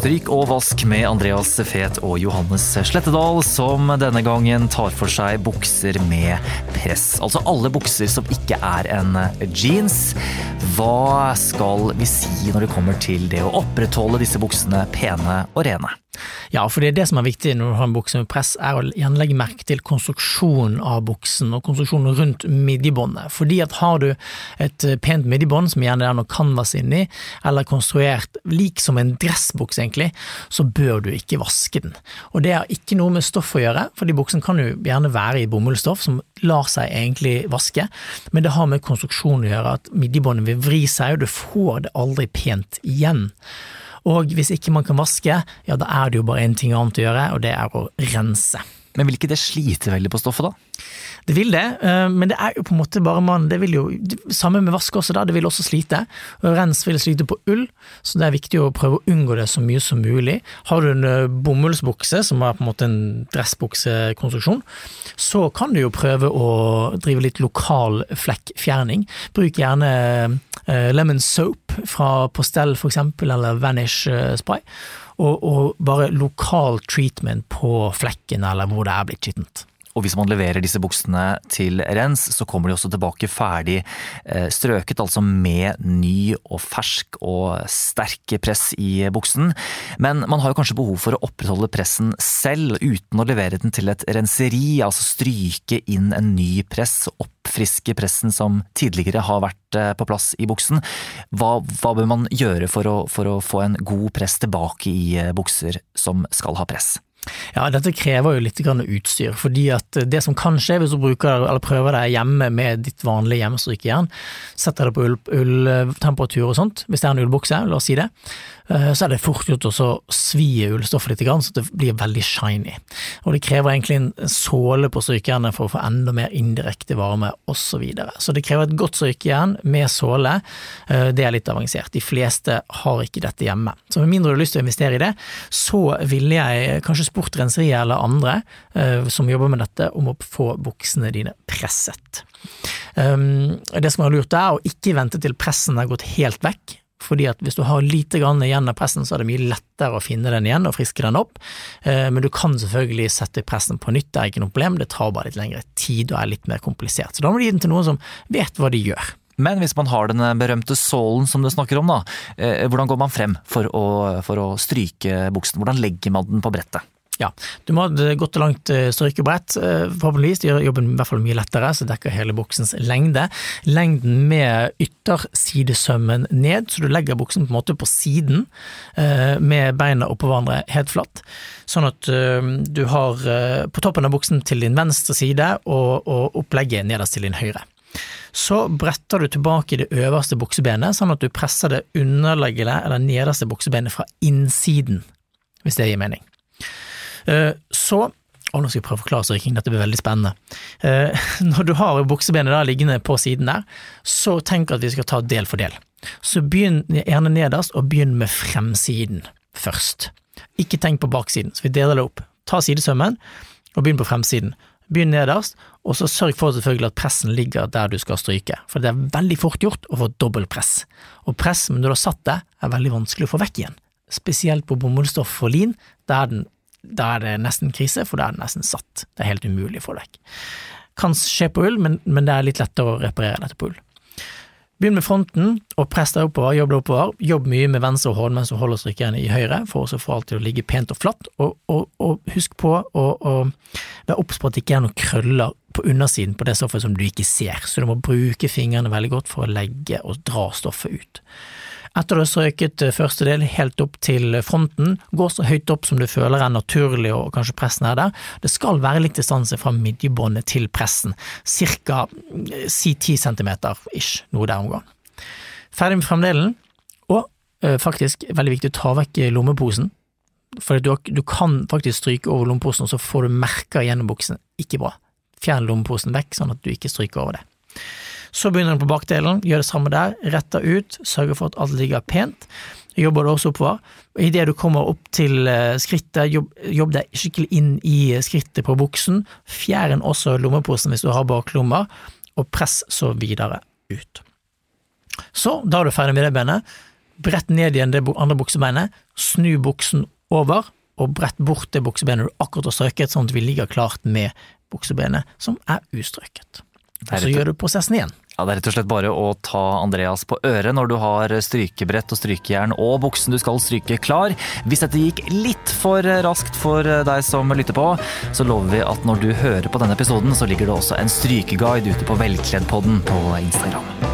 Stryk og vask med Andreas Fet og Johannes Slettedal, som denne gangen tar for seg bukser med press. Altså alle bukser som ikke er en jeans. Hva skal vi si når det kommer til det å opprettholde disse buksene pene og rene? Ja, for det er det som er viktig når du har en bukse med press, er å gjerne legge merke til konstruksjonen av buksen og konstruksjonen rundt midjebåndet. Fordi at har du et pent midjebånd som gjerne er noe canvas inni, eller konstruert lik som en dressbukse egentlig, så bør du ikke vaske den. Og det har ikke noe med stoff å gjøre, fordi buksen kan jo gjerne være i bomullsstoff som lar seg egentlig vaske, men det har med konstruksjonen å gjøre at midjebåndet vil vri seg, og du får det aldri pent igjen. Og hvis ikke man kan vaske, ja da er det jo bare én ting annet å gjøre, og det er å rense. Men vil ikke det slite veldig på stoffet, da? Det vil det, eh, men det er jo på en måte bare man det vil jo, Samme med vask også, da. Det vil også slite. Og rens vil slite på ull, så det er viktig å prøve å unngå det så mye som mulig. Har du en eh, bomullsbukse, som er på en måte en dressbuksekonstruksjon, så kan du jo prøve å drive litt lokal flekkfjerning. Bruk gjerne eh, lemon soap fra Postell for eksempel, eller Vanish spray og, og bare lokal treatment på flekken eller hvor det er blitt skittent. Og hvis man leverer disse buksene til rens, så kommer de også tilbake ferdig eh, strøket, altså med ny og fersk og sterk press i buksen. Men man har jo kanskje behov for å opprettholde pressen selv, uten å levere den til et renseri, altså stryke inn en ny press, oppfriske pressen som tidligere har vært eh, på plass i buksen. Hva, hva bør man gjøre for å, for å få en god press tilbake i eh, bukser som skal ha press? Ja, dette krever jo litt utstyr, fordi at det som kan skje hvis du bruker eller prøver deg hjemme med ditt vanlige hjemmestrykejern, setter det på ulltemperatur ull og sånt, hvis det er en ullbukse, la oss si det, Eh, så er det fort gjort å svi ullstoffet litt, så det blir veldig shiny. Og det krever egentlig en såle på strykejernet for å få enda mer indirekte varme, osv. Så, videre. så det krever et godt strykejern med såle, eh, det er litt avansert. De fleste har ikke dette hjemme. Så med mindre du har lyst til å investere i det, så ville jeg kanskje spurt renseriet eller andre eh, som jobber med dette, om å få buksene dine presset. Um, det som er lurt er å ikke vente til pressen er gått helt vekk, fordi at hvis du har lite grann igjen av pressen, så er det mye lettere å finne den igjen og friske den opp. Eh, men du kan selvfølgelig sette pressen på nytt, det er ikke noe problem, det tar bare litt lengre tid og er litt mer komplisert. Så da må du gi den til noen som vet hva de gjør. Men hvis man har den berømte sålen som du snakker om, da, eh, hvordan går man frem for å, for å stryke buksen? Hvordan legger man den på brettet? Ja, du må ha godt og langt eh, strykebrett, eh, forhåpentligvis. Det gjør jobben i hvert fall mye lettere, så dekker hele buksens lengde. Lengden med yttersidesømmen ned, så du legger buksen på en måte på siden, eh, med beina oppå hverandre helt flatt. Sånn at du har på toppen av buksen til din venstre side, og opplegget nederst til din høyre. Så bretter du tilbake det øverste buksebenet, sånn at du presser det underleggende eller nederste buksebenet fra innsiden, hvis det gir mening. Eh, så og nå skal jeg prøve å forklare strykking, dette blir veldig spennende. Eh, når du har buksebenet da liggende på siden der, så tenk at vi skal ta del for del. Så begynn gjerne nederst, og begynn med fremsiden først. Ikke tenk på baksiden, så vi deler det opp. Ta sidesømmen, og begynn på fremsiden. Begynn nederst, og så sørg for selvfølgelig at pressen ligger der du skal stryke, for det er veldig fort gjort å få dobbelt press. Og press, når du har satt det, er veldig vanskelig å få vekk igjen. Spesielt på bomullsstoff og lin, der den da er det nesten krise, for da er det nesten satt. Det er helt umulig å det vekk. Kan skje på ull, men, men, det er litt lettere å reparere dette på ull. Begynn med fronten, og press deg oppover, jobb deg oppover. Jobb mye med venstre hånd mens du holder strykejern i høyre, for å få alt til å ligge pent og flatt. Og, og, og husk på å være obs på at det ikke er noen krøller på undersiden på det stoffet som du ikke ser, så du må bruke fingrene veldig godt for å legge og dra stoffet ut. Etter du har strøket eh, første del helt opp til fronten, gå så høyt opp som du føler er naturlig og kanskje pressen er der. Det skal være litt distanse fra midjebåndet til pressen, ca. Eh, si 10 cm ish, noe der omgang. Ferdig med fremdelen, og øh, faktisk veldig viktig ta vekk lommeposen. For du, du, kan faktisk stryke over lommeposen, og så får du merker gjennom buksen. Ikke bra. Fjern lommeposen vekk, sånn at du ikke stryker over det. Så begynner den på bakdelen, gjør det samme der, retter ut, sørger for at alt ligger pent. Jobber du også oppover. Idet du kommer opp til eh, skrittet, jobb, jobb deg skikkelig inn i skrittet på buksen. Fjern også lommeposen hvis du har baklommer, og press så videre ut. Så, da er du ferdig med det benet. brett ned igjen det andre buksebeinet, snu buksen over, og brett bort det buksebenet du akkurat har strøket, sånn at vi ligger klart med buksebenet som er ustrøket. Og så gjør du prosessen igjen. Ja, Det er rett og slett bare å ta Andreas på øret når du har strykebrett og strykejern og buksen du skal stryke klar. Hvis dette gikk litt for raskt for deg som lytter på, så lover vi at når du hører på denne episoden, så ligger det også en strykeguide ute på Velkleddpodden på Instagram.